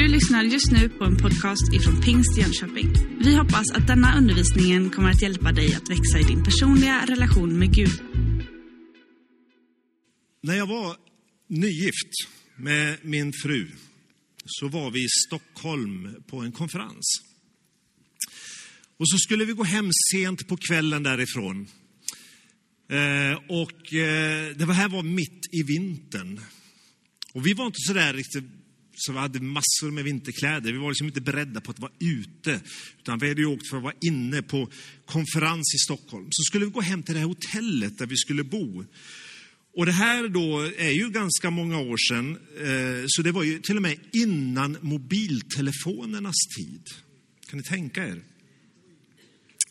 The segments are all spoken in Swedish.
Du lyssnar just nu på en podcast ifrån Pingst Jönköping. Vi hoppas att denna undervisning kommer att hjälpa dig att växa i din personliga relation med Gud. När jag var nygift med min fru så var vi i Stockholm på en konferens. Och så skulle vi gå hem sent på kvällen därifrån. Eh, och eh, det här var mitt i vintern. Och vi var inte så där riktigt så vi hade massor med vinterkläder. Vi var liksom inte beredda på att vara ute, utan vi hade ju åkt för att vara inne på konferens i Stockholm. Så skulle vi gå hem till det här hotellet där vi skulle bo. Och det här då är ju ganska många år sedan, eh, så det var ju till och med innan mobiltelefonernas tid. Kan ni tänka er?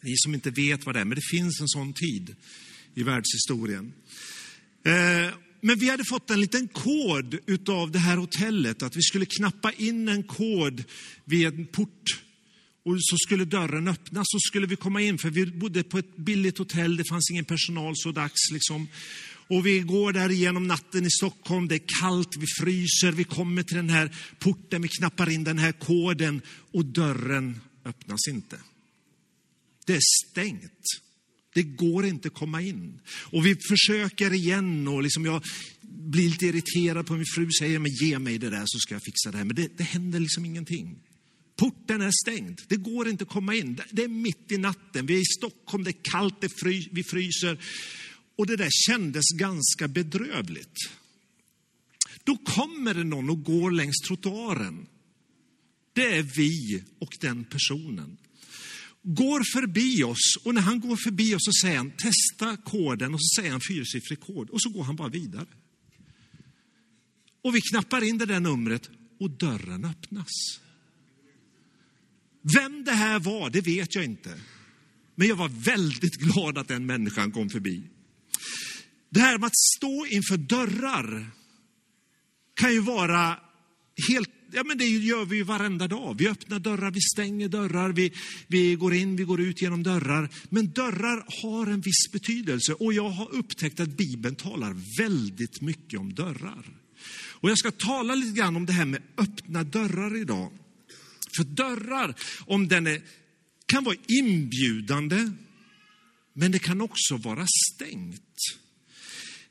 Ni som inte vet vad det är, men det finns en sån tid i världshistorien. Eh, men vi hade fått en liten kod utav det här hotellet, att vi skulle knappa in en kod vid en port och så skulle dörren öppnas så skulle vi komma in, för vi bodde på ett billigt hotell, det fanns ingen personal så dags liksom. Och vi går där igenom natten i Stockholm, det är kallt, vi fryser, vi kommer till den här porten, vi knappar in den här koden och dörren öppnas inte. Det är stängt. Det går inte att komma in. Och vi försöker igen och liksom jag blir lite irriterad på min fru säger, men ge mig det där så ska jag fixa det här. Men det, det händer liksom ingenting. Porten är stängd, det går inte att komma in. Det är mitt i natten, vi är i Stockholm, det är kallt, det fry, vi fryser. Och det där kändes ganska bedrövligt. Då kommer det någon och går längs trottoaren. Det är vi och den personen går förbi oss och när han går förbi oss så säger han testa koden och så säger han fyrsiffrig kod och så går han bara vidare. Och vi knappar in det där numret och dörren öppnas. Vem det här var, det vet jag inte. Men jag var väldigt glad att den människan kom förbi. Det här med att stå inför dörrar kan ju vara helt ja, men det gör vi ju varenda dag. Vi öppnar dörrar, vi stänger dörrar, vi, vi går in, vi går ut genom dörrar. Men dörrar har en viss betydelse och jag har upptäckt att Bibeln talar väldigt mycket om dörrar. Och jag ska tala lite grann om det här med öppna dörrar idag. För dörrar, om den är, kan vara inbjudande, men det kan också vara stängt.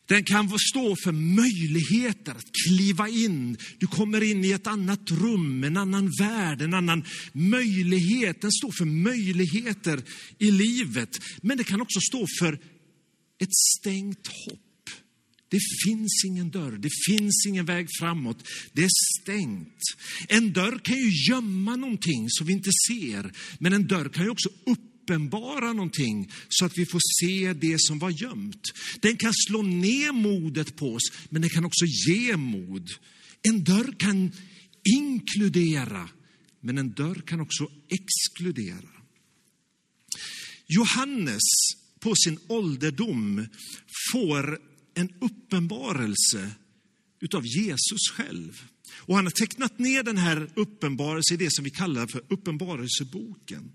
Den kan stå för möjligheter att kliva in. Du kommer in i ett annat rum, en annan värld, en annan möjlighet. Den står för möjligheter i livet. Men det kan också stå för ett stängt hopp. Det finns ingen dörr, det finns ingen väg framåt. Det är stängt. En dörr kan ju gömma någonting så vi inte ser, men en dörr kan ju också upp uppenbara någonting så att vi får se det som var gömt. Den kan slå ner modet på oss, men den kan också ge mod. En dörr kan inkludera, men en dörr kan också exkludera. Johannes på sin ålderdom får en uppenbarelse utav Jesus själv. Och han har tecknat ner den här uppenbarelsen i det som vi kallar för uppenbarelseboken.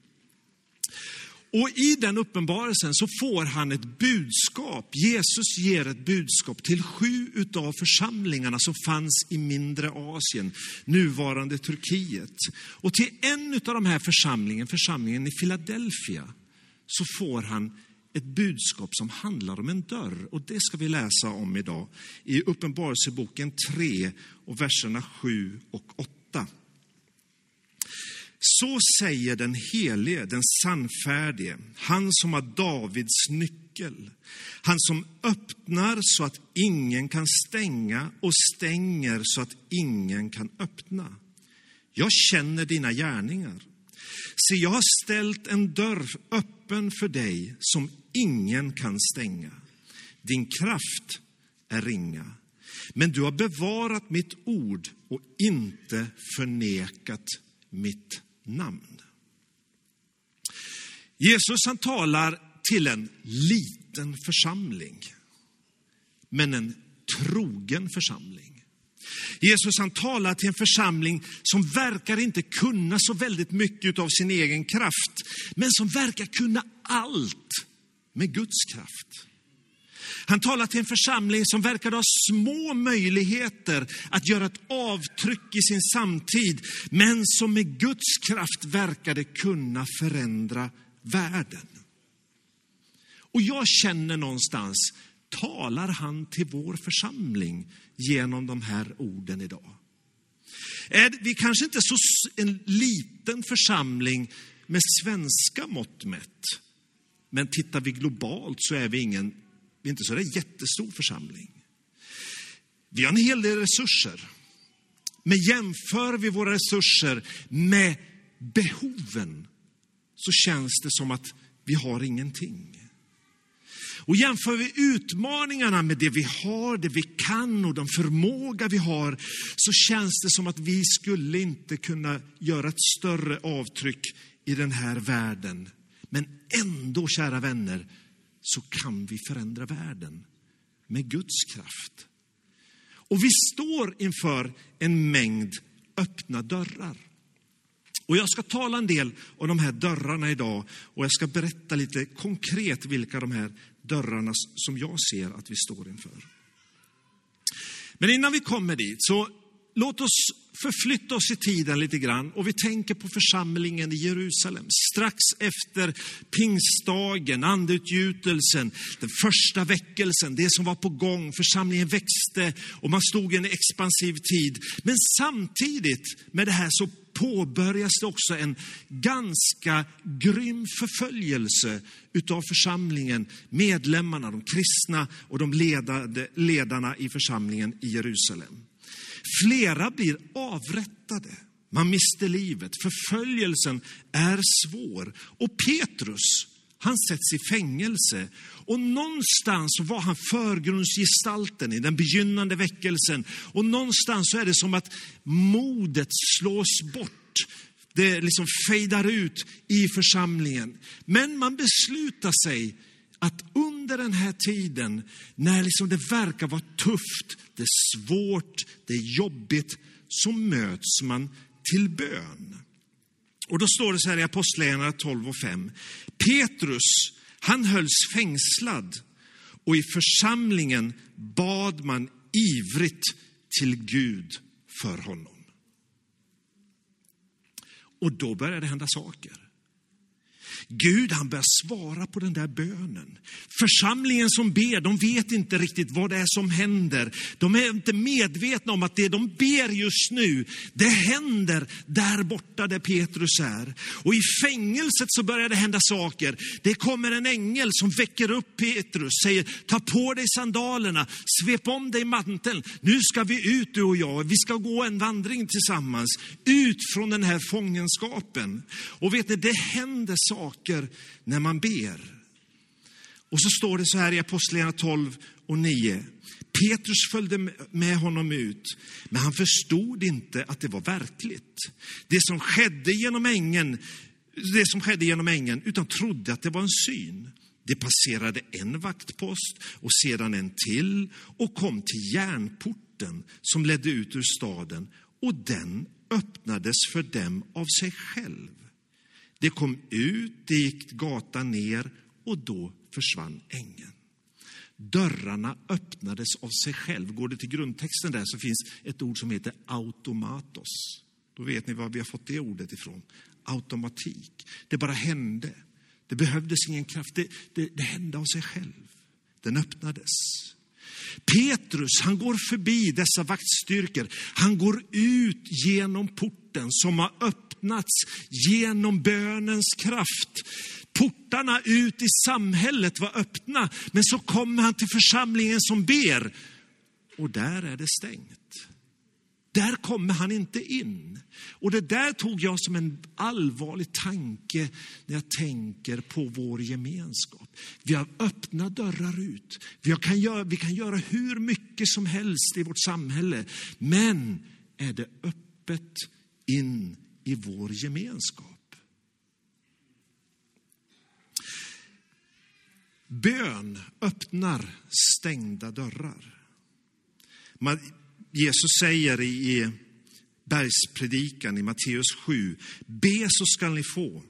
Och i den uppenbarelsen så får han ett budskap. Jesus ger ett budskap till sju utav församlingarna som fanns i mindre Asien, nuvarande Turkiet. Och till en av de här församlingen, församlingen i Philadelphia, så får han ett budskap som handlar om en dörr. Och det ska vi läsa om idag i Uppenbarelseboken 3 och verserna 7 och 8. Så säger den helige, den sannfärdige, han som har Davids nyckel. Han som öppnar så att ingen kan stänga och stänger så att ingen kan öppna. Jag känner dina gärningar. Se, jag har ställt en dörr öppen för dig som ingen kan stänga. Din kraft är ringa. Men du har bevarat mitt ord och inte förnekat mitt namn. Jesus han talar till en liten församling, men en trogen församling. Jesus han talar till en församling som verkar inte kunna så väldigt mycket av sin egen kraft, men som verkar kunna allt med Guds kraft. Han talar till en församling som verkade ha små möjligheter att göra ett avtryck i sin samtid, men som med Guds kraft verkade kunna förändra världen. Och jag känner någonstans, talar han till vår församling genom de här orden idag? Vi kanske inte så en liten församling med svenska mått mätt. Men tittar vi globalt så är vi ingen, vi är inte så där jättestor församling. Vi har en hel del resurser. Men jämför vi våra resurser med behoven så känns det som att vi har ingenting. Och jämför vi utmaningarna med det vi har, det vi kan och den förmåga vi har, så känns det som att vi skulle inte kunna göra ett större avtryck i den här världen. Men ändå, kära vänner, så kan vi förändra världen med Guds kraft. Och vi står inför en mängd öppna dörrar. Och jag ska tala en del om de här dörrarna idag och jag ska berätta lite konkret vilka de här dörrarna som jag ser att vi står inför. Men innan vi kommer dit, så låt oss förflytta oss i tiden lite grann och vi tänker på församlingen i Jerusalem. Strax efter pingstdagen, andeutgjutelsen, den första väckelsen, det som var på gång. Församlingen växte och man stod i en expansiv tid. Men samtidigt med det här så påbörjas det också en ganska grym förföljelse utav församlingen, medlemmarna, de kristna och de ledade, ledarna i församlingen i Jerusalem. Flera blir avrättade. Man mister livet. Förföljelsen är svår. Och Petrus, han sätts i fängelse. Och någonstans var han förgrundsgestalten i den begynnande väckelsen. Och någonstans så är det som att modet slås bort. Det liksom fejdar ut i församlingen. Men man beslutar sig att under den här tiden, när liksom det verkar vara tufft, det är svårt, det är jobbigt, så möts man till bön. Och då står det så här i Apostlagärningarna 12 och 5. Petrus, han hölls fängslad och i församlingen bad man ivrigt till Gud för honom. Och då började det hända saker. Gud han börjar svara på den där bönen. Församlingen som ber, de vet inte riktigt vad det är som händer. De är inte medvetna om att det de ber just nu, det händer där borta där Petrus är. Och i fängelset så börjar det hända saker. Det kommer en ängel som väcker upp Petrus, säger ta på dig sandalerna, svep om dig manteln. Nu ska vi ut du och jag, vi ska gå en vandring tillsammans. Ut från den här fångenskapen. Och vet ni, det händer saker saker när man ber. Och så står det så här i Apostlagärningarna 12 och 9. Petrus följde med honom ut, men han förstod inte att det var verkligt. Det som skedde genom ängen, det som skedde genom ängeln, utan trodde att det var en syn. Det passerade en vaktpost och sedan en till och kom till järnporten som ledde ut ur staden och den öppnades för dem av sig själv. Det kom ut, det gick gatan ner och då försvann ängeln. Dörrarna öppnades av sig själv. Går det till grundtexten där så finns ett ord som heter automatos. Då vet ni var vi har fått det ordet ifrån. Automatik. Det bara hände. Det behövdes ingen kraft. Det, det, det hände av sig själv. Den öppnades. Petrus, han går förbi dessa vaktstyrkor. Han går ut genom porten som har öppnats genom bönens kraft. Portarna ut i samhället var öppna, men så kommer han till församlingen som ber och där är det stängt. Där kommer han inte in. Och det där tog jag som en allvarlig tanke när jag tänker på vår gemenskap. Vi har öppna dörrar ut. Vi kan, göra, vi kan göra hur mycket som helst i vårt samhälle. Men är det öppet in i vår gemenskap? Bön öppnar stängda dörrar. Jesus säger i bergspredikan i Matteus 7, be så skall ni få,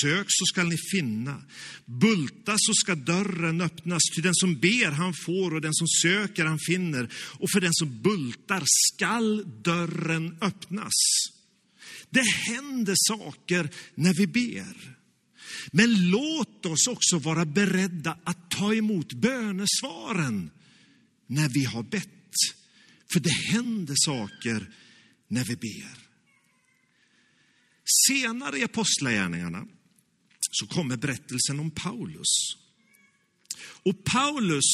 Sök så skall ni finna. Bulta så skall dörren öppnas. Ty den som ber han får och den som söker han finner. Och för den som bultar skall dörren öppnas. Det händer saker när vi ber. Men låt oss också vara beredda att ta emot bönesvaren när vi har bett. För det händer saker när vi ber. Senare i Apostlagärningarna så kommer berättelsen om Paulus. Och Paulus,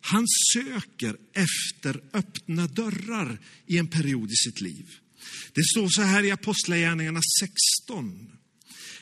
han söker efter öppna dörrar i en period i sitt liv. Det står så här i Apostlagärningarna 16.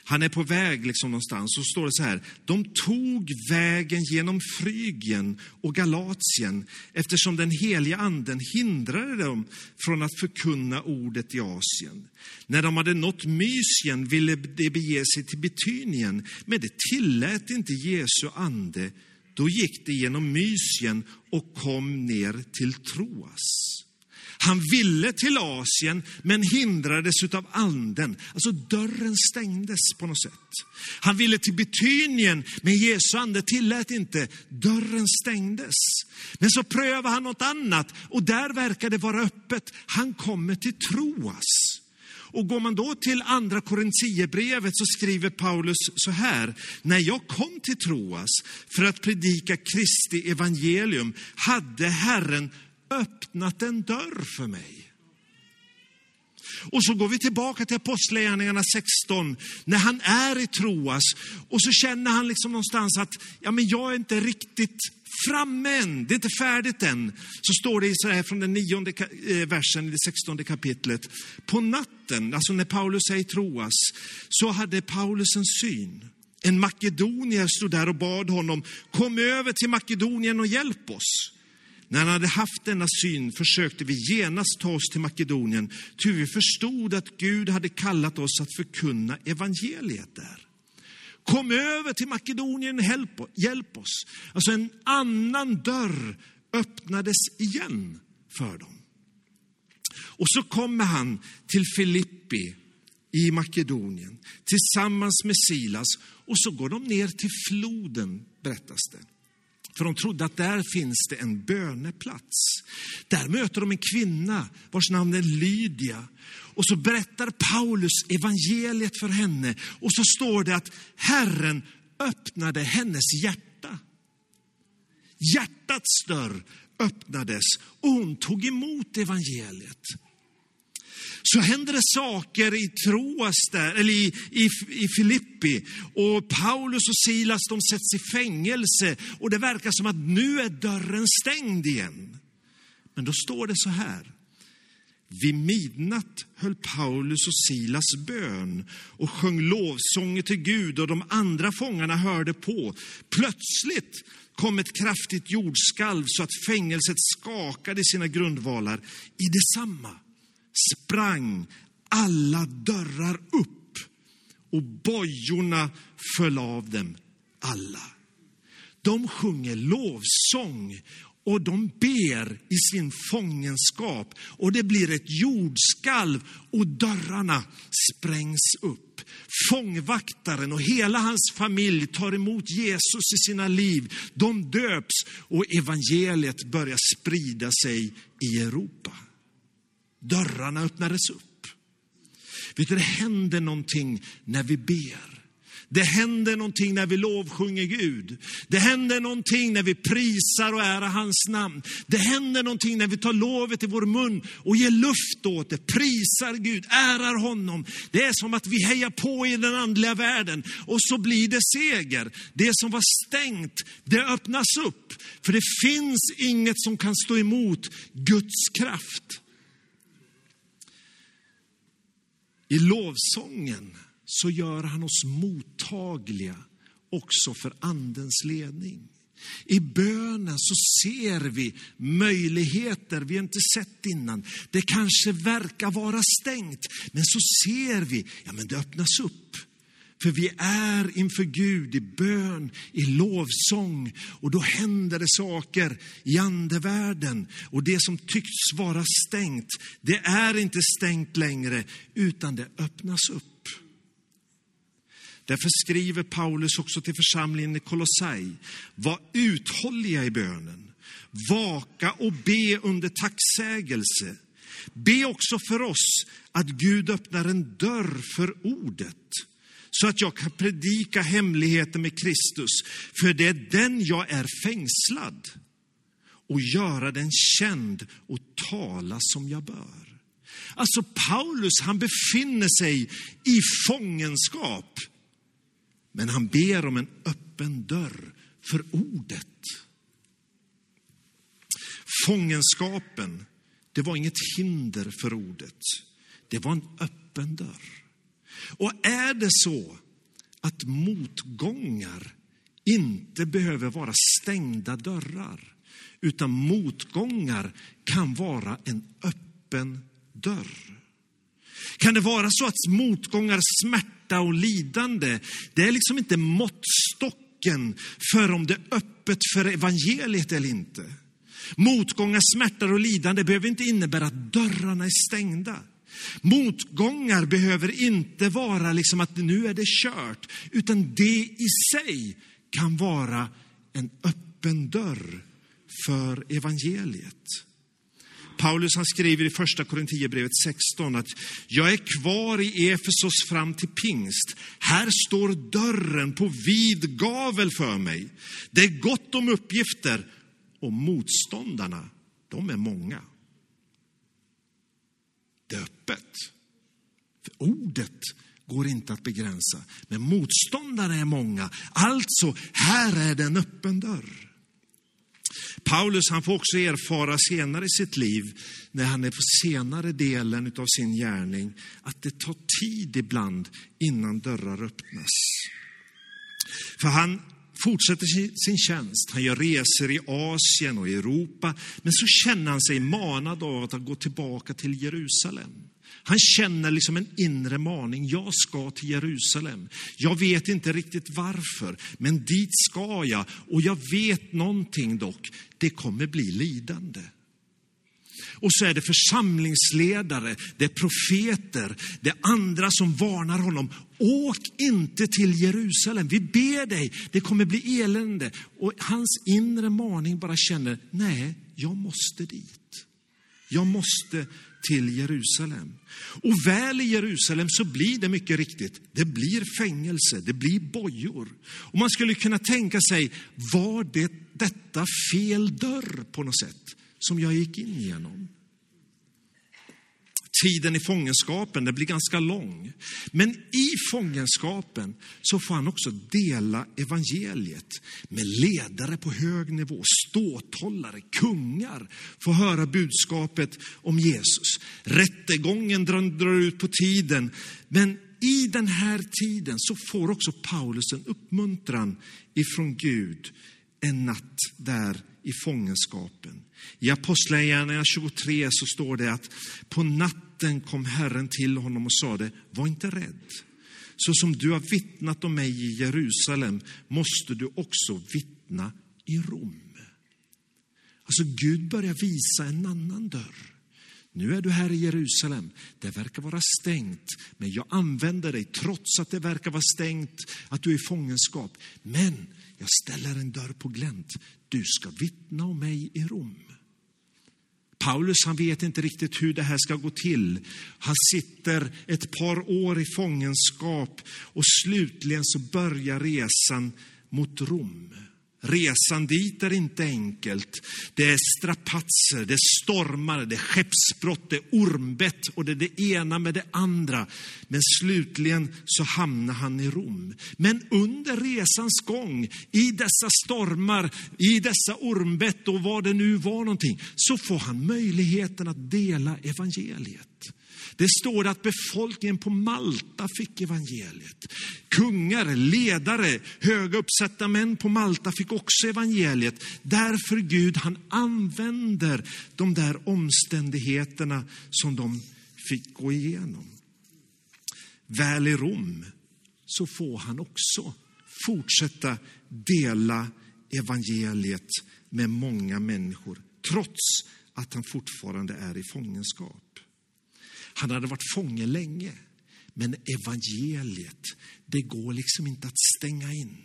Han är på väg liksom någonstans, så står det så här. De tog vägen genom Frygien och Galatien eftersom den heliga anden hindrade dem från att förkunna ordet i Asien. När de hade nått Mysien ville de bege sig till Betynien, men det tillät inte Jesu ande. Då gick de genom Mysien och kom ner till Troas. Han ville till Asien, men hindrades av anden. Alltså dörren stängdes på något sätt. Han ville till Betynien, men Jesu ande tillät inte. Dörren stängdes. Men så prövade han något annat och där verkar det vara öppet. Han kommer till Troas. Och går man då till andra Korintierbrevet så skriver Paulus så här. När jag kom till Troas för att predika Kristi evangelium hade Herren öppnat en dörr för mig. Och så går vi tillbaka till Apostlagärningarna 16, när han är i Troas och så känner han liksom någonstans att ja, men jag är inte riktigt framme än, det är inte färdigt än. Så står det så här från den nionde eh, versen i det sextonde kapitlet. På natten, alltså när Paulus är i Troas, så hade Paulus en syn. En makedonier stod där och bad honom, kom över till Makedonien och hjälp oss. När han hade haft denna syn försökte vi genast ta oss till Makedonien, ty vi förstod att Gud hade kallat oss att förkunna evangeliet där. Kom över till Makedonien och hjälp oss. Alltså en annan dörr öppnades igen för dem. Och så kommer han till Filippi i Makedonien tillsammans med Silas och så går de ner till floden, berättas det. För de trodde att där finns det en böneplats. Där möter de en kvinna vars namn är Lydia. Och så berättar Paulus evangeliet för henne. Och så står det att Herren öppnade hennes hjärta. Hjärtats dörr öppnades och hon tog emot evangeliet så händer det saker i Troas där, eller i, i, i Filippi. Och Paulus och Silas de sätts i fängelse och det verkar som att nu är dörren stängd igen. Men då står det så här. Vid midnatt höll Paulus och Silas bön och sjöng lovsånger till Gud och de andra fångarna hörde på. Plötsligt kom ett kraftigt jordskalv så att fängelset skakade i sina grundvalar. I detsamma sprang alla dörrar upp och bojorna föll av dem alla. De sjunger lovsång och de ber i sin fångenskap och det blir ett jordskalv och dörrarna sprängs upp. Fångvaktaren och hela hans familj tar emot Jesus i sina liv. De döps och evangeliet börjar sprida sig i Europa. Dörrarna öppnades upp. Vet du, det händer någonting när vi ber. Det händer någonting när vi lovsjunger Gud. Det händer någonting när vi prisar och ärar hans namn. Det händer någonting när vi tar lovet i vår mun och ger luft åt det, prisar Gud, ärar honom. Det är som att vi hejar på i den andliga världen och så blir det seger. Det som var stängt, det öppnas upp. För det finns inget som kan stå emot Guds kraft. I lovsången så gör han oss mottagliga också för Andens ledning. I bönen så ser vi möjligheter vi inte sett innan. Det kanske verkar vara stängt, men så ser vi, ja men det öppnas upp. För vi är inför Gud i bön, i lovsång och då händer det saker i andevärlden. Och det som tycks vara stängt, det är inte stängt längre utan det öppnas upp. Därför skriver Paulus också till församlingen i Kolossai, var uthålliga i bönen, vaka och be under tacksägelse. Be också för oss att Gud öppnar en dörr för ordet så att jag kan predika hemligheten med Kristus, för det är den jag är fängslad och göra den känd och tala som jag bör. Alltså Paulus, han befinner sig i fångenskap. Men han ber om en öppen dörr för ordet. Fångenskapen, det var inget hinder för ordet. Det var en öppen dörr. Och är det så att motgångar inte behöver vara stängda dörrar, utan motgångar kan vara en öppen dörr. Kan det vara så att motgångar, smärta och lidande, det är liksom inte måttstocken för om det är öppet för evangeliet eller inte. Motgångar, smärta och lidande behöver inte innebära att dörrarna är stängda. Motgångar behöver inte vara liksom att nu är det kört, utan det i sig kan vara en öppen dörr för evangeliet. Paulus han skriver i första Korinthierbrevet 16 att jag är kvar i Efesos fram till pingst. Här står dörren på vid gavel för mig. Det är gott om uppgifter och motståndarna, de är många jätteöppet. För ordet går inte att begränsa, men motståndare är många. Alltså, här är det en öppen dörr. Paulus han får också erfara senare i sitt liv, när han är på senare delen av sin gärning, att det tar tid ibland innan dörrar öppnas. För han fortsätter sin tjänst, han gör resor i Asien och Europa, men så känner han sig manad av att gå tillbaka till Jerusalem. Han känner liksom en inre maning, jag ska till Jerusalem. Jag vet inte riktigt varför, men dit ska jag. Och jag vet någonting dock, det kommer bli lidande. Och så är det församlingsledare, det är profeter, det är andra som varnar honom. Åk inte till Jerusalem, vi ber dig, det kommer bli elände. Och hans inre maning bara känner, nej, jag måste dit. Jag måste till Jerusalem. Och väl i Jerusalem så blir det mycket riktigt, det blir fängelse, det blir bojor. Och man skulle kunna tänka sig, var det detta fel dörr på något sätt som jag gick in genom? Tiden i fångenskapen den blir ganska lång. Men i fångenskapen så får han också dela evangeliet med ledare på hög nivå, ståthållare, kungar får höra budskapet om Jesus. Rättegången drar ut på tiden, men i den här tiden så får också Paulus en uppmuntran ifrån Gud en natt där i fångenskapen. I Apostlagärningarna 23 så står det att på natten kom Herren till honom och sade, var inte rädd. Så som du har vittnat om mig i Jerusalem måste du också vittna i Rom. Alltså Gud börjar visa en annan dörr. Nu är du här i Jerusalem. Det verkar vara stängt, men jag använder dig trots att det verkar vara stängt, att du är i fångenskap. Men jag ställer en dörr på glänt. Du ska vittna om mig i Rom. Paulus han vet inte riktigt hur det här ska gå till. Han sitter ett par år i fångenskap och slutligen så börjar resan mot Rom. Resan dit är inte enkelt. Det är strapatser, det är stormar, det är skeppsbrott, det är ormbett och det är det ena med det andra. Men slutligen så hamnar han i Rom. Men under resans gång, i dessa stormar, i dessa ormbett och vad det nu var någonting, så får han möjligheten att dela evangeliet. Det står att befolkningen på Malta fick evangeliet. Kungar, ledare, höga uppsatta män på Malta fick också evangeliet. Därför Gud, han använder de där omständigheterna som de fick gå igenom. Väl i Rom så får han också fortsätta dela evangeliet med många människor, trots att han fortfarande är i fångenskap. Han hade varit fånge länge. Men evangeliet, det går liksom inte att stänga in.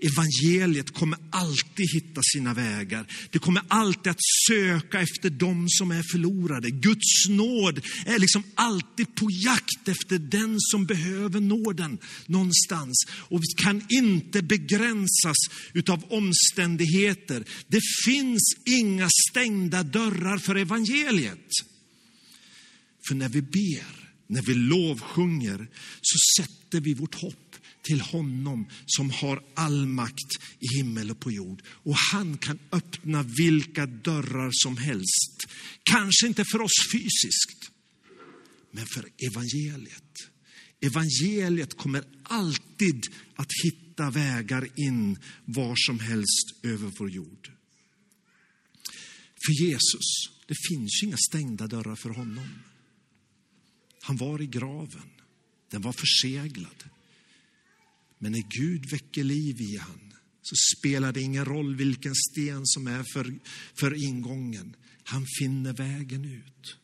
Evangeliet kommer alltid hitta sina vägar. Det kommer alltid att söka efter dem som är förlorade. Guds nåd är liksom alltid på jakt efter den som behöver nåden någonstans. Och kan inte begränsas utav omständigheter. Det finns inga stängda dörrar för evangeliet. För när vi ber, när vi lovsjunger, så sätter vi vårt hopp till honom som har all makt i himmel och på jord. Och han kan öppna vilka dörrar som helst. Kanske inte för oss fysiskt, men för evangeliet. Evangeliet kommer alltid att hitta vägar in var som helst över vår jord. För Jesus, det finns ju inga stängda dörrar för honom. Han var i graven, den var förseglad. Men när Gud väcker liv i han så spelar det ingen roll vilken sten som är för, för ingången. Han finner vägen ut.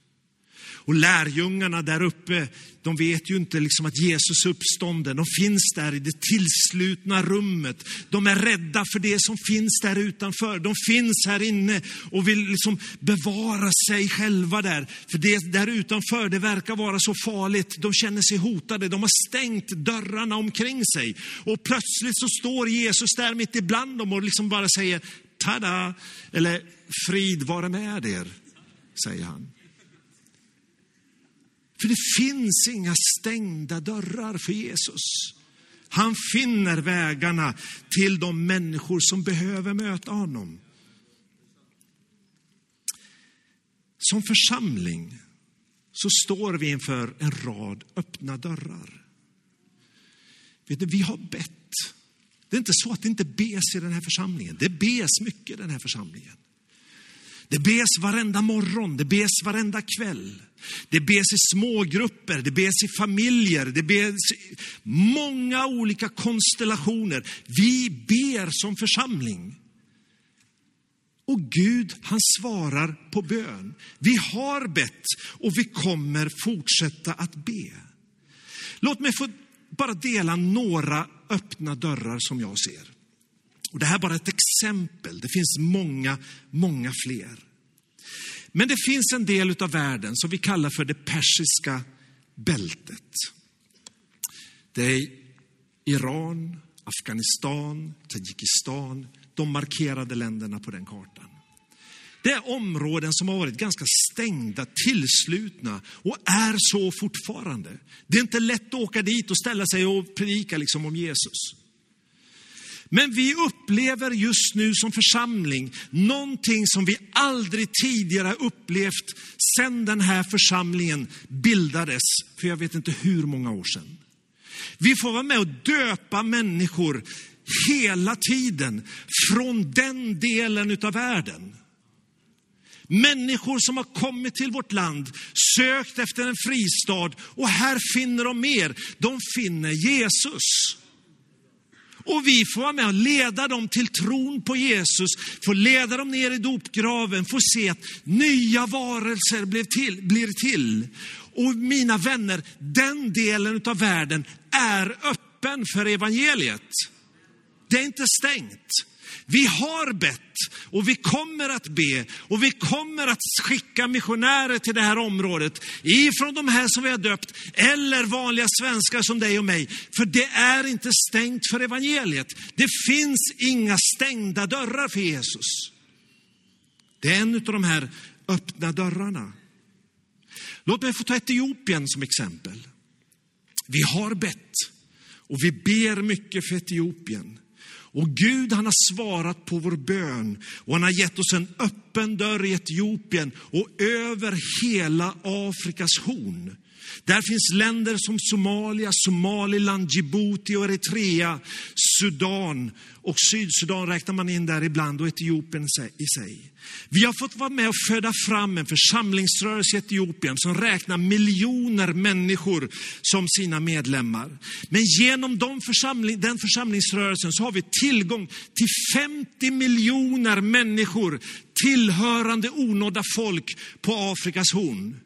Och lärjungarna där uppe, de vet ju inte liksom att Jesus är uppstånden. De finns där i det tillslutna rummet. De är rädda för det som finns där utanför. De finns här inne och vill liksom bevara sig själva där. För det där utanför, det verkar vara så farligt. De känner sig hotade. De har stängt dörrarna omkring sig. Och plötsligt så står Jesus där mitt ibland dem och liksom bara säger, tada! Eller frid vare med er, säger han. För det finns inga stängda dörrar för Jesus. Han finner vägarna till de människor som behöver möta honom. Som församling så står vi inför en rad öppna dörrar. Vet du, vi har bett. Det är inte så att det inte bes i den här församlingen. Det bes mycket i den här församlingen. Det bes varenda morgon, det bes varenda kväll. Det bes i smågrupper, det bes i familjer, det bes i många olika konstellationer. Vi ber som församling. Och Gud, han svarar på bön. Vi har bett och vi kommer fortsätta att be. Låt mig få bara dela några öppna dörrar som jag ser. Och det här är bara ett exempel. Det finns många, många fler. Men det finns en del av världen som vi kallar för det persiska bältet. Det är Iran, Afghanistan, Tadzjikistan, de markerade länderna på den kartan. Det är områden som har varit ganska stängda, tillslutna och är så fortfarande. Det är inte lätt att åka dit och ställa sig och predika liksom om Jesus. Men vi upplever just nu som församling någonting som vi aldrig tidigare upplevt sedan den här församlingen bildades för jag vet inte hur många år sedan. Vi får vara med och döpa människor hela tiden från den delen av världen. Människor som har kommit till vårt land, sökt efter en fristad och här finner de mer. De finner Jesus. Och vi får vara med och leda dem till tron på Jesus, få leda dem ner i dopgraven, få se att nya varelser blir till. Blir till. Och mina vänner, den delen av världen är öppen för evangeliet. Det är inte stängt. Vi har bett och vi kommer att be och vi kommer att skicka missionärer till det här området. Ifrån de här som vi har döpt eller vanliga svenskar som dig och mig. För det är inte stängt för evangeliet. Det finns inga stängda dörrar för Jesus. Det är en av de här öppna dörrarna. Låt mig få ta Etiopien som exempel. Vi har bett och vi ber mycket för Etiopien. Och Gud han har svarat på vår bön och han har gett oss en öppen dörr i Etiopien och över hela Afrikas horn. Där finns länder som Somalia, Somaliland, Djibouti och Eritrea, Sudan och Sydsudan räknar man in där ibland och Etiopien i sig. Vi har fått vara med och föda fram en församlingsrörelse i Etiopien som räknar miljoner människor som sina medlemmar. Men genom de församling, den församlingsrörelsen så har vi tillgång till 50 miljoner människor tillhörande onådda folk på Afrikas horn.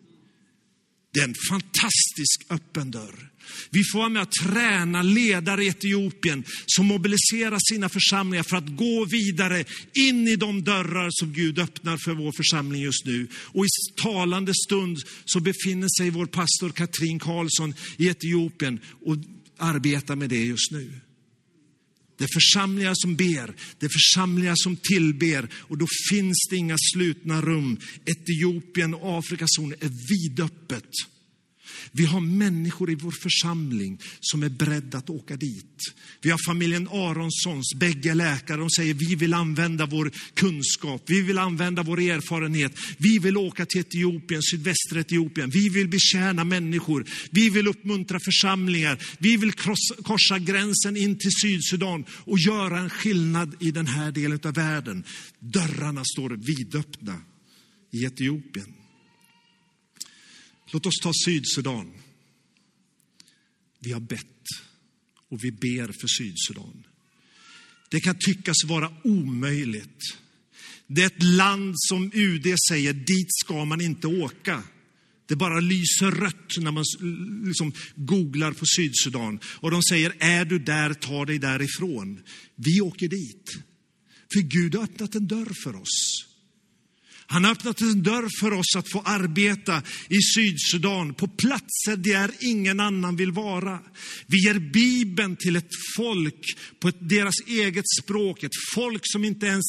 Det är en fantastisk öppen dörr. Vi får vara med och träna ledare i Etiopien som mobiliserar sina församlingar för att gå vidare in i de dörrar som Gud öppnar för vår församling just nu. Och i talande stund så befinner sig vår pastor Katrin Karlsson i Etiopien och arbetar med det just nu. Det är församlingar som ber, det är församlingar som tillber och då finns det inga slutna rum. Etiopien och Afrikas horn är vidöppet. Vi har människor i vår församling som är beredda att åka dit. Vi har familjen Aronssons, bägge läkare, de säger vi vill använda vår kunskap, vi vill använda vår erfarenhet. Vi vill åka till Etiopien, sydvästra Etiopien. Vi vill betjäna människor, vi vill uppmuntra församlingar, vi vill korsa gränsen in till Sydsudan och göra en skillnad i den här delen av världen. Dörrarna står vidöppna i Etiopien. Låt oss ta Sydsudan. Vi har bett och vi ber för Sydsudan. Det kan tyckas vara omöjligt. Det är ett land som UD säger, dit ska man inte åka. Det bara lyser rött när man liksom googlar på Sydsudan. Och de säger, är du där, ta dig därifrån. Vi åker dit. För Gud har öppnat en dörr för oss. Han har öppnat en dörr för oss att få arbeta i Sydsudan, på platser där ingen annan vill vara. Vi ger Bibeln till ett folk på ett, deras eget språk, ett folk som inte ens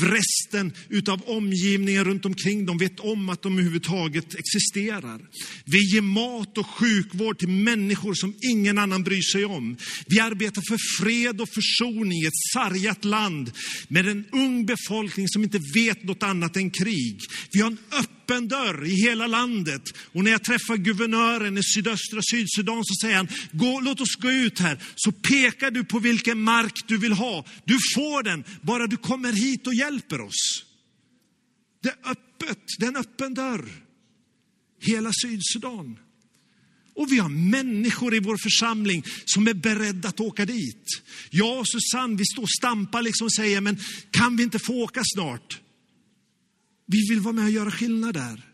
resten utav omgivningen runt omkring dem vet om att de överhuvudtaget existerar. Vi ger mat och sjukvård till människor som ingen annan bryr sig om. Vi arbetar för fred och försoning i ett sargat land med en ung befolkning som inte vet något annat än krig krig. Vi har en öppen dörr i hela landet. Och när jag träffar guvernören i sydöstra Sydsudan så säger han, gå, låt oss gå ut här. Så pekar du på vilken mark du vill ha. Du får den, bara du kommer hit och hjälper oss. Det är öppet, det är en öppen dörr. Hela Sydsudan. Och vi har människor i vår församling som är beredda att åka dit. Jag och Susanne, vi står och stampar liksom och säger, men kan vi inte få åka snart? Vi vill vara med och göra skillnad där.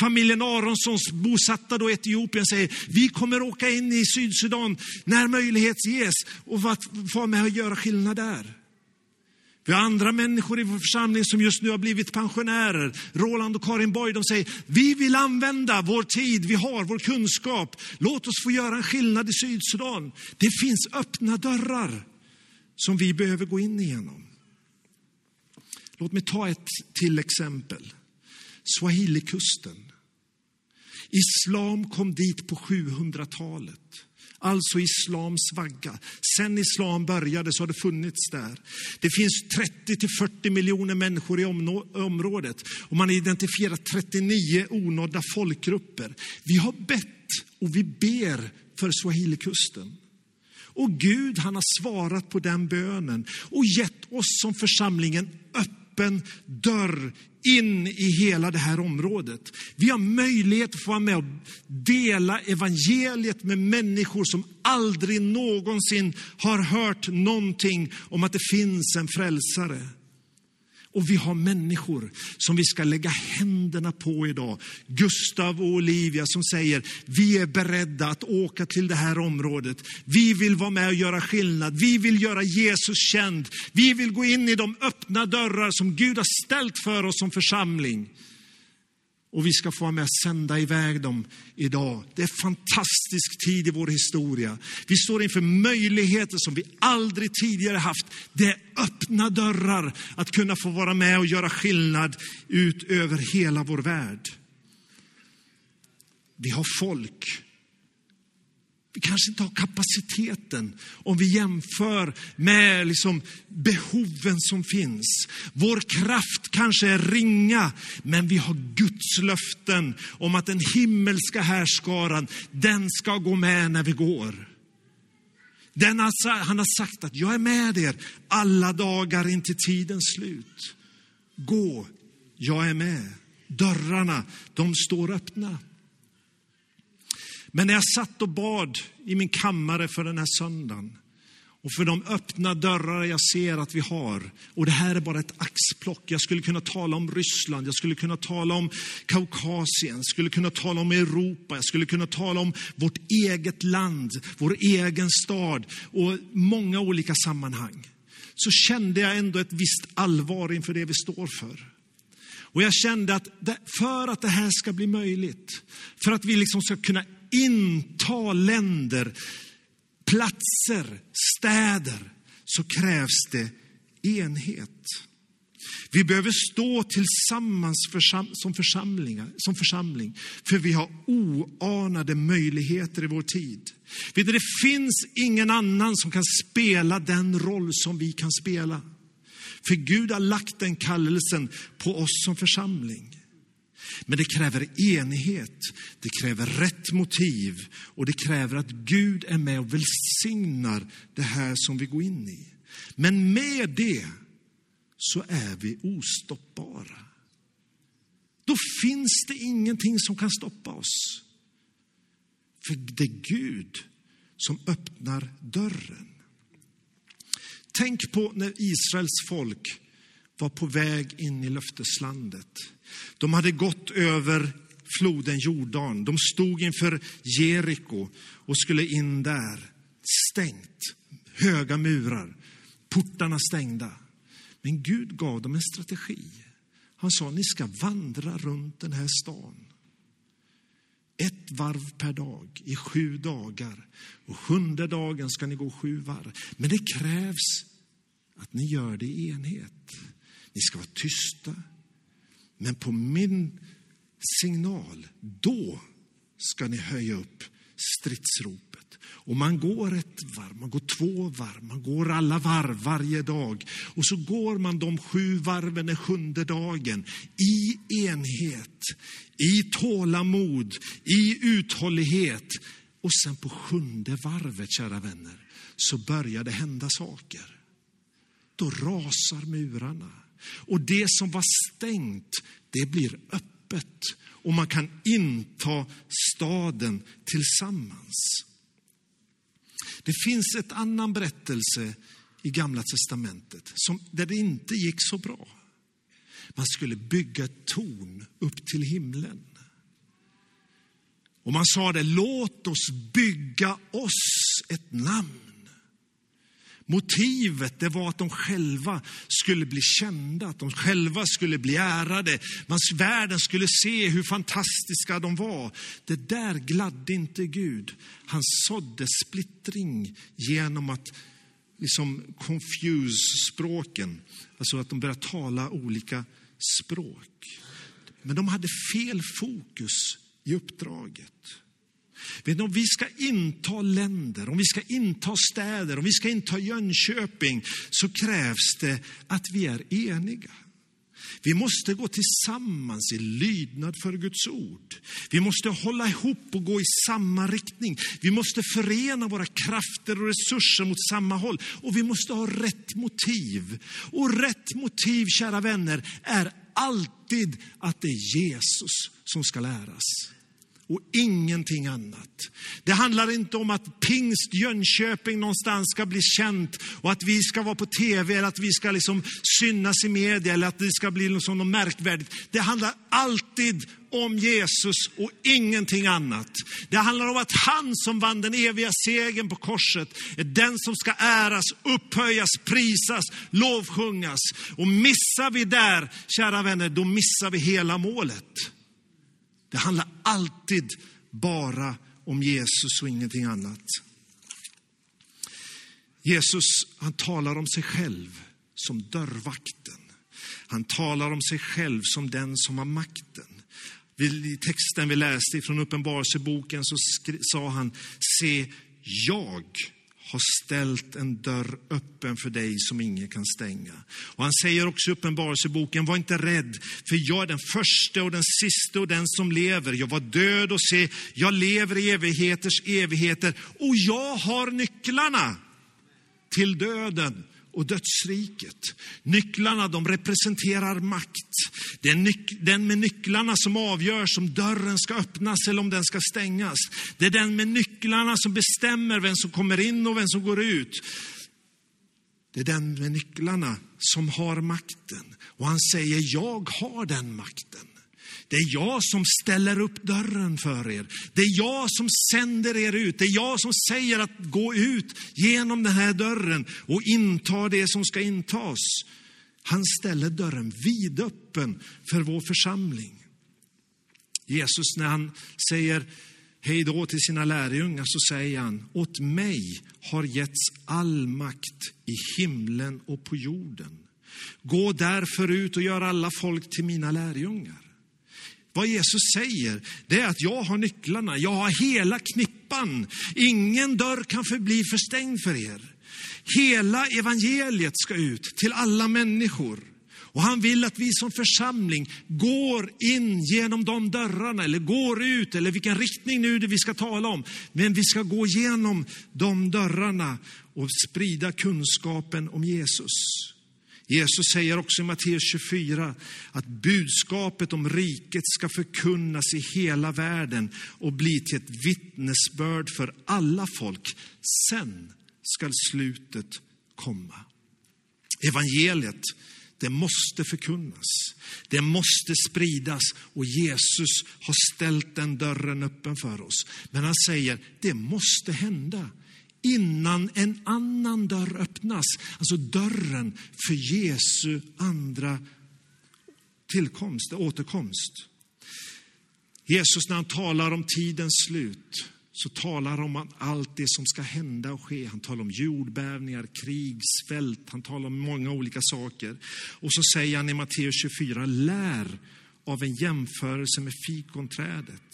Familjen Aronssons bosatta då i Etiopien säger, vi kommer åka in i Sydsudan när möjlighet ges och få vara med och göra skillnad där. Vi har andra människor i vår församling som just nu har blivit pensionärer. Roland och Karin Borg, de säger, vi vill använda vår tid, vi har vår kunskap. Låt oss få göra en skillnad i Sydsudan. Det finns öppna dörrar som vi behöver gå in igenom. Låt mig ta ett till exempel. Swahilikusten. Islam kom dit på 700-talet. Alltså islams vagga. Sen islam började så har det funnits där. Det finns 30 till 40 miljoner människor i området och man har identifierat 39 onådda folkgrupper. Vi har bett och vi ber för Swahilikusten. Och Gud han har svarat på den bönen och gett oss som församlingen öppen öppen dörr in i hela det här området. Vi har möjlighet att få vara med och dela evangeliet med människor som aldrig någonsin har hört någonting om att det finns en frälsare. Och vi har människor som vi ska lägga händerna på idag. Gustav och Olivia som säger, vi är beredda att åka till det här området. Vi vill vara med och göra skillnad. Vi vill göra Jesus känd. Vi vill gå in i de öppna dörrar som Gud har ställt för oss som församling. Och vi ska få vara med och sända iväg dem idag. Det är en fantastisk tid i vår historia. Vi står inför möjligheter som vi aldrig tidigare haft. Det är öppna dörrar att kunna få vara med och göra skillnad ut över hela vår värld. Vi har folk vi kanske inte har kapaciteten om vi jämför med liksom behoven som finns. Vår kraft kanske är ringa, men vi har Guds löften om att den himmelska härskaran, den ska gå med när vi går. Den har, han har sagt att jag är med er alla dagar in till tidens slut. Gå, jag är med. Dörrarna, de står öppna. Men när jag satt och bad i min kammare för den här söndagen och för de öppna dörrar jag ser att vi har. Och det här är bara ett axplock. Jag skulle kunna tala om Ryssland, jag skulle kunna tala om Kaukasien, jag skulle kunna tala om Europa, jag skulle kunna tala om vårt eget land, vår egen stad och många olika sammanhang. Så kände jag ändå ett visst allvar inför det vi står för. Och jag kände att för att det här ska bli möjligt, för att vi liksom ska kunna inta länder, platser, städer, så krävs det enhet. Vi behöver stå tillsammans försam som, församlingar, som församling, för vi har oanade möjligheter i vår tid. Vet du, det finns ingen annan som kan spela den roll som vi kan spela. För Gud har lagt den kallelsen på oss som församling. Men det kräver enighet, det kräver rätt motiv och det kräver att Gud är med och välsignar det här som vi går in i. Men med det så är vi ostoppbara. Då finns det ingenting som kan stoppa oss. För det är Gud som öppnar dörren. Tänk på när Israels folk var på väg in i löfteslandet. De hade gått över floden Jordan. De stod inför Jeriko och skulle in där. Stängt, höga murar, portarna stängda. Men Gud gav dem en strategi. Han sa, ni ska vandra runt den här stan. Ett varv per dag i sju dagar. Och sjunde dagen ska ni gå sju varv. Men det krävs att ni gör det i enhet. Ni ska vara tysta. Men på min signal, då ska ni höja upp stridsropet. Och man går ett varv, man går två varv, man går alla varv varje dag. Och så går man de sju varven den sjunde dagen i enhet, i tålamod, i uthållighet. Och sen på sjunde varvet, kära vänner, så börjar det hända saker. Då rasar murarna. Och det som var stängt, det blir öppet. Och man kan inta staden tillsammans. Det finns ett annan berättelse i Gamla Testamentet som, där det inte gick så bra. Man skulle bygga ett torn upp till himlen. Och man sa det, låt oss bygga oss ett namn. Motivet det var att de själva skulle bli kända, att de själva skulle bli ärade. Man, världen skulle se hur fantastiska de var. Det där gladde inte Gud. Han sådde splittring genom att liksom confuse språken. Alltså att de började tala olika språk. Men de hade fel fokus i uppdraget. Vet ni, om vi ska inta länder, om vi ska inta städer, om vi ska inta Jönköping så krävs det att vi är eniga. Vi måste gå tillsammans i lydnad för Guds ord. Vi måste hålla ihop och gå i samma riktning. Vi måste förena våra krafter och resurser mot samma håll. Och vi måste ha rätt motiv. Och rätt motiv, kära vänner, är alltid att det är Jesus som ska läras och ingenting annat. Det handlar inte om att pingst Jönköping någonstans ska bli känt och att vi ska vara på tv eller att vi ska liksom synas i media eller att det ska bli något märkvärdigt. Det handlar alltid om Jesus och ingenting annat. Det handlar om att han som vann den eviga segern på korset är den som ska äras, upphöjas, prisas, lovsjungas. Och missar vi där, kära vänner, då missar vi hela målet. Det handlar alltid bara om Jesus och ingenting annat. Jesus, han talar om sig själv som dörrvakten. Han talar om sig själv som den som har makten. I texten vi läste från Uppenbarelseboken så sa han, se, jag har ställt en dörr öppen för dig som ingen kan stänga. Och han säger också i Uppenbarelseboken, var inte rädd, för jag är den första och den sista och den som lever. Jag var död och se, jag lever i evigheters evigheter och jag har nycklarna till döden och dödsriket. Nycklarna de representerar makt. Det är den med nycklarna som avgör om dörren ska öppnas eller om den ska stängas. Det är den med nycklarna som bestämmer vem som kommer in och vem som går ut. Det är den med nycklarna som har makten. Och han säger, jag har den makten. Det är jag som ställer upp dörren för er. Det är jag som sänder er ut. Det är jag som säger att gå ut genom den här dörren och inta det som ska intas. Han ställer dörren vidöppen för vår församling. Jesus när han säger hej då till sina lärjungar så säger han, åt mig har getts all makt i himlen och på jorden. Gå därför ut och gör alla folk till mina lärjungar. Vad Jesus säger, det är att jag har nycklarna, jag har hela knippan. Ingen dörr kan förbli förstängd för er. Hela evangeliet ska ut till alla människor. Och han vill att vi som församling går in genom de dörrarna, eller går ut, eller vilken riktning nu det vi ska tala om. Men vi ska gå igenom de dörrarna och sprida kunskapen om Jesus. Jesus säger också i Matteus 24 att budskapet om riket ska förkunnas i hela världen och bli till ett vittnesbörd för alla folk. Sen skall slutet komma. Evangeliet, det måste förkunnas. Det måste spridas och Jesus har ställt den dörren öppen för oss. Men han säger, det måste hända innan en annan dörr öppnas. Alltså dörren för Jesu andra tillkomst, återkomst. Jesus när han talar om tidens slut så talar han om allt det som ska hända och ske. Han talar om jordbävningar, krig, svält, han talar om många olika saker. Och så säger han i Matteus 24, lär av en jämförelse med fikonträdet.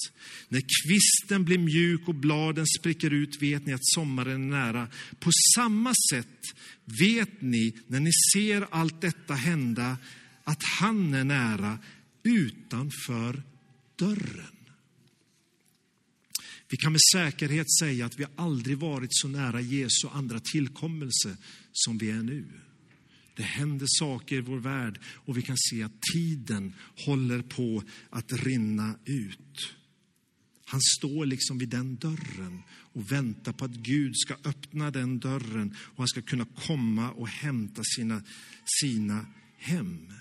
När kvisten blir mjuk och bladen spricker ut vet ni att sommaren är nära. På samma sätt vet ni när ni ser allt detta hända att han är nära utanför dörren. Vi kan med säkerhet säga att vi aldrig varit så nära Jesu andra tillkommelse som vi är nu. Det händer saker i vår värld och vi kan se att tiden håller på att rinna ut. Han står liksom vid den dörren och väntar på att Gud ska öppna den dörren och han ska kunna komma och hämta sina, sina hem.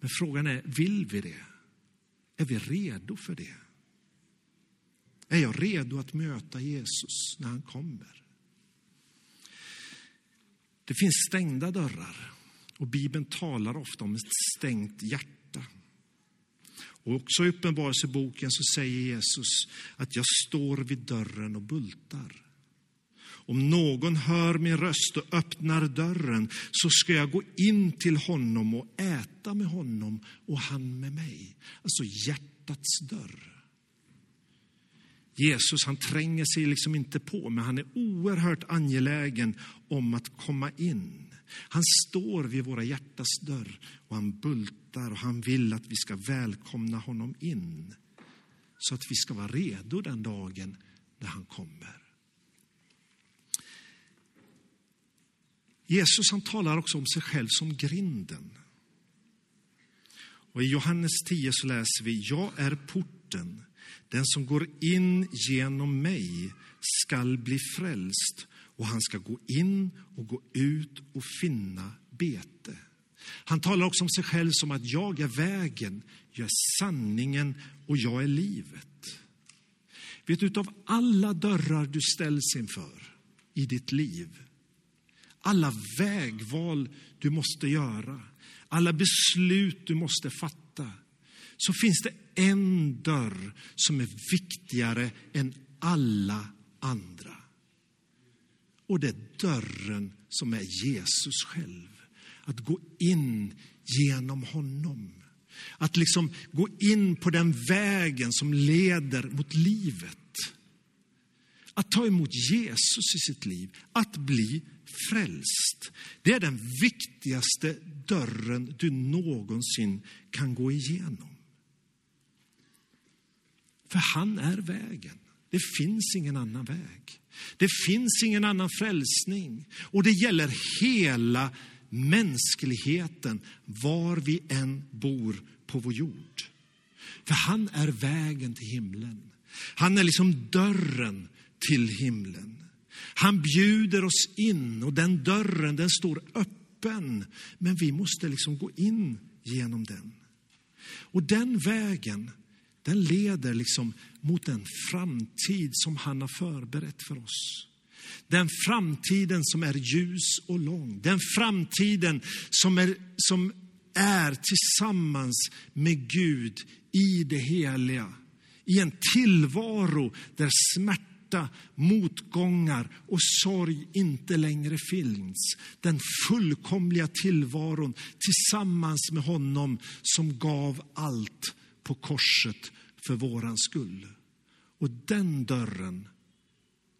Men frågan är, vill vi det? Är vi redo för det? Är jag redo att möta Jesus när han kommer? Det finns stängda dörrar och Bibeln talar ofta om ett stängt hjärta. Och också i Uppenbarelseboken så säger Jesus att jag står vid dörren och bultar. Om någon hör min röst och öppnar dörren så ska jag gå in till honom och äta med honom och han med mig. Alltså hjärtats dörr. Jesus han tränger sig liksom inte på, men han är oerhört angelägen om att komma in. Han står vid våra hjärtas dörr och han bultar och han vill att vi ska välkomna honom in. Så att vi ska vara redo den dagen när han kommer. Jesus han talar också om sig själv som grinden. Och I Johannes 10 så läser vi, jag är porten. Den som går in genom mig skall bli frälst och han ska gå in och gå ut och finna bete. Han talar också om sig själv som att jag är vägen, jag är sanningen och jag är livet. Vet du, av alla dörrar du ställs inför i ditt liv, alla vägval du måste göra, alla beslut du måste fatta, så finns det en dörr som är viktigare än alla andra. Och det är dörren som är Jesus själv. Att gå in genom honom. Att liksom gå in på den vägen som leder mot livet. Att ta emot Jesus i sitt liv, att bli frälst. Det är den viktigaste dörren du någonsin kan gå igenom. För han är vägen. Det finns ingen annan väg. Det finns ingen annan frälsning. Och det gäller hela mänskligheten, var vi än bor på vår jord. För han är vägen till himlen. Han är liksom dörren till himlen. Han bjuder oss in och den dörren den står öppen. Men vi måste liksom gå in genom den. Och den vägen, den leder liksom mot en framtid som han har förberett för oss. Den framtiden som är ljus och lång. Den framtiden som är, som är tillsammans med Gud i det heliga. I en tillvaro där smärta, motgångar och sorg inte längre finns. Den fullkomliga tillvaron tillsammans med honom som gav allt på korset för våran skull. Och den dörren,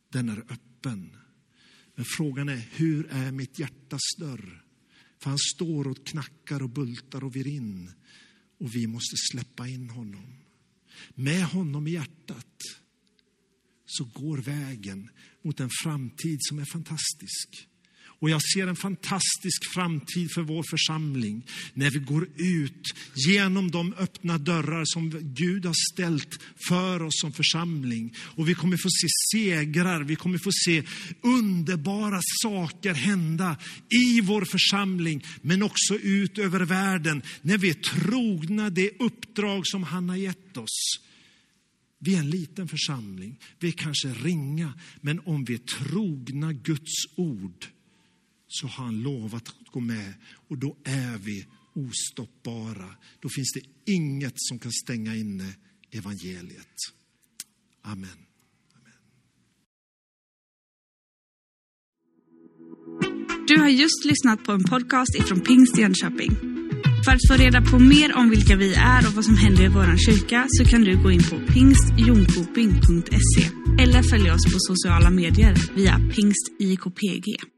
den är öppen. Men frågan är, hur är mitt hjärtas dörr? För han står och knackar och bultar och vir in. Och vi måste släppa in honom. Med honom i hjärtat så går vägen mot en framtid som är fantastisk. Och jag ser en fantastisk framtid för vår församling när vi går ut genom de öppna dörrar som Gud har ställt för oss som församling. Och vi kommer få se segrar, vi kommer få se underbara saker hända i vår församling, men också ut över världen när vi är trogna det uppdrag som han har gett oss. Vi är en liten församling, vi är kanske ringa, men om vi är trogna Guds ord så har han lovat att gå med och då är vi ostoppbara. Då finns det inget som kan stänga inne evangeliet. Amen. Du har just lyssnat på en podcast ifrån Pingst Jönköping. För att få reda på mer om vilka vi är och vad som händer i vår kyrka så kan du gå in på pingstjonkoping.se eller följa oss på sociala medier via pingstjkpg.